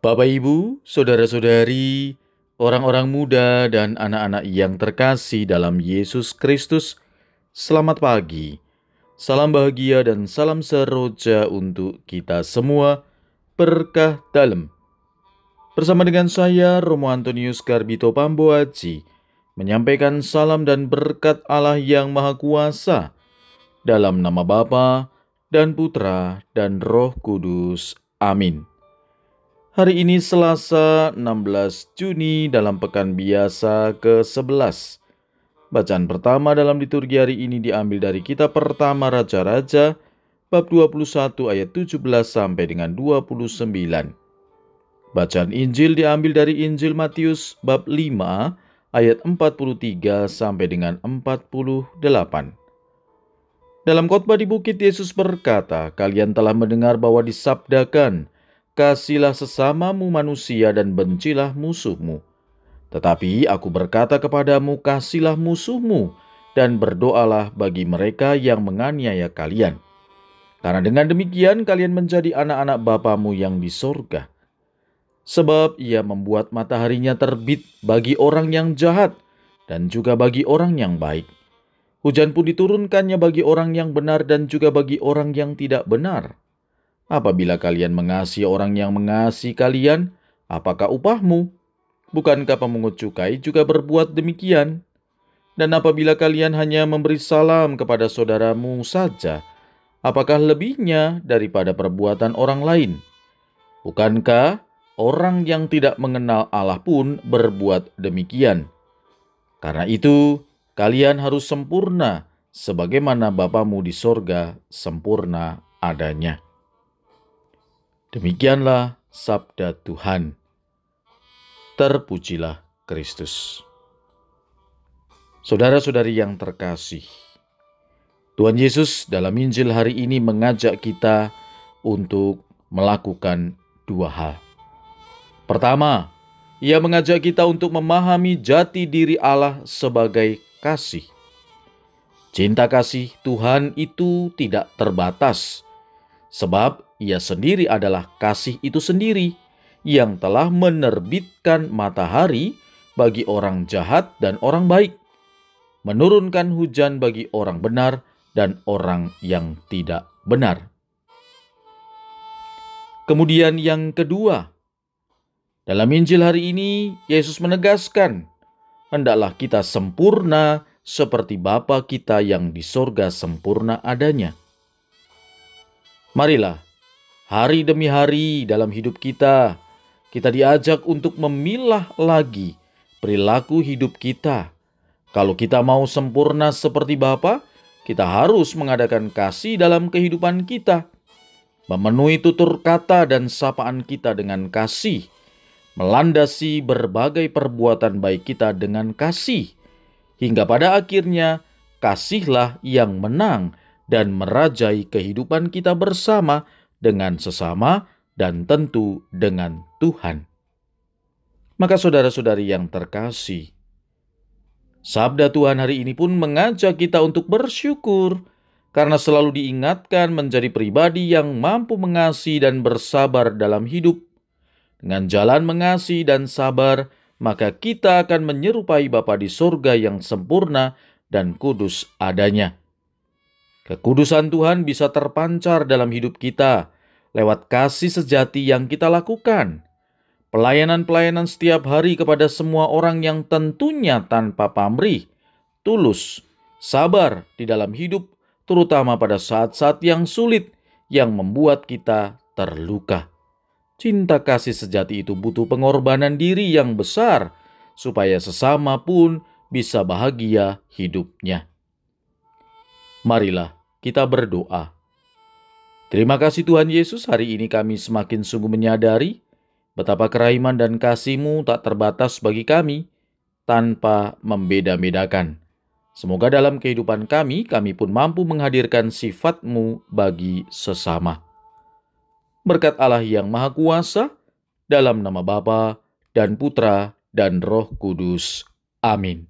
Bapak, Ibu, saudara-saudari, orang-orang muda, dan anak-anak yang terkasih dalam Yesus Kristus, selamat pagi. Salam bahagia dan salam seroja untuk kita semua. Berkah dalam. Bersama dengan saya, Romo Antonius Garbito Pamboaji, menyampaikan salam dan berkat Allah yang Maha Kuasa dalam nama Bapa dan Putra dan Roh Kudus. Amin. Hari ini Selasa 16 Juni dalam pekan biasa ke-11. Bacaan pertama dalam liturgi hari ini diambil dari kitab pertama Raja-Raja bab 21 ayat 17 sampai dengan 29. Bacaan Injil diambil dari Injil Matius bab 5 ayat 43 sampai dengan 48. Dalam khotbah di bukit Yesus berkata, "Kalian telah mendengar bahwa disabdakan, kasihlah sesamamu manusia dan bencilah musuhmu. Tetapi aku berkata kepadamu, kasihlah musuhmu dan berdoalah bagi mereka yang menganiaya kalian." Karena dengan demikian kalian menjadi anak-anak Bapamu yang di sorga. Sebab ia membuat mataharinya terbit bagi orang yang jahat dan juga bagi orang yang baik. Hujan pun diturunkannya bagi orang yang benar dan juga bagi orang yang tidak benar. Apabila kalian mengasihi orang yang mengasihi kalian, apakah upahmu? Bukankah pemungut cukai juga berbuat demikian? Dan apabila kalian hanya memberi salam kepada saudaramu saja, apakah lebihnya daripada perbuatan orang lain? Bukankah orang yang tidak mengenal Allah pun berbuat demikian? Karena itu, kalian harus sempurna sebagaimana Bapamu di sorga sempurna adanya. Demikianlah sabda Tuhan. Terpujilah Kristus. Saudara-saudari yang terkasih, Tuhan Yesus dalam Injil hari ini mengajak kita untuk melakukan dua hal. Pertama, ia mengajak kita untuk memahami jati diri Allah sebagai kasih. Cinta kasih Tuhan itu tidak terbatas, sebab Ia sendiri adalah kasih itu sendiri yang telah menerbitkan matahari bagi orang jahat dan orang baik, menurunkan hujan bagi orang benar dan orang yang tidak benar. Kemudian, yang kedua, dalam Injil hari ini Yesus menegaskan, "Hendaklah kita sempurna seperti Bapa kita yang di sorga sempurna adanya." Marilah, hari demi hari dalam hidup kita, kita diajak untuk memilah lagi perilaku hidup kita. Kalau kita mau sempurna seperti Bapa, kita harus mengadakan kasih dalam kehidupan kita, memenuhi tutur kata dan sapaan kita dengan kasih, melandasi berbagai perbuatan baik kita dengan kasih, hingga pada akhirnya kasihlah yang menang dan merajai kehidupan kita bersama dengan sesama dan tentu dengan Tuhan. Maka saudara-saudari yang terkasih, Sabda Tuhan hari ini pun mengajak kita untuk bersyukur karena selalu diingatkan menjadi pribadi yang mampu mengasihi dan bersabar dalam hidup. Dengan jalan mengasihi dan sabar, maka kita akan menyerupai Bapa di sorga yang sempurna dan kudus adanya. Kekudusan Tuhan bisa terpancar dalam hidup kita lewat kasih sejati yang kita lakukan Pelayanan-pelayanan setiap hari kepada semua orang yang tentunya tanpa pamrih, tulus, sabar di dalam hidup, terutama pada saat-saat yang sulit yang membuat kita terluka. Cinta kasih sejati itu butuh pengorbanan diri yang besar, supaya sesama pun bisa bahagia hidupnya. Marilah kita berdoa. Terima kasih Tuhan Yesus, hari ini kami semakin sungguh menyadari Betapa kerahiman dan kasihmu tak terbatas bagi kami, tanpa membeda-bedakan. Semoga dalam kehidupan kami, kami pun mampu menghadirkan sifatmu bagi sesama. Berkat Allah yang Maha Kuasa, dalam nama Bapa dan Putra dan Roh Kudus. Amin.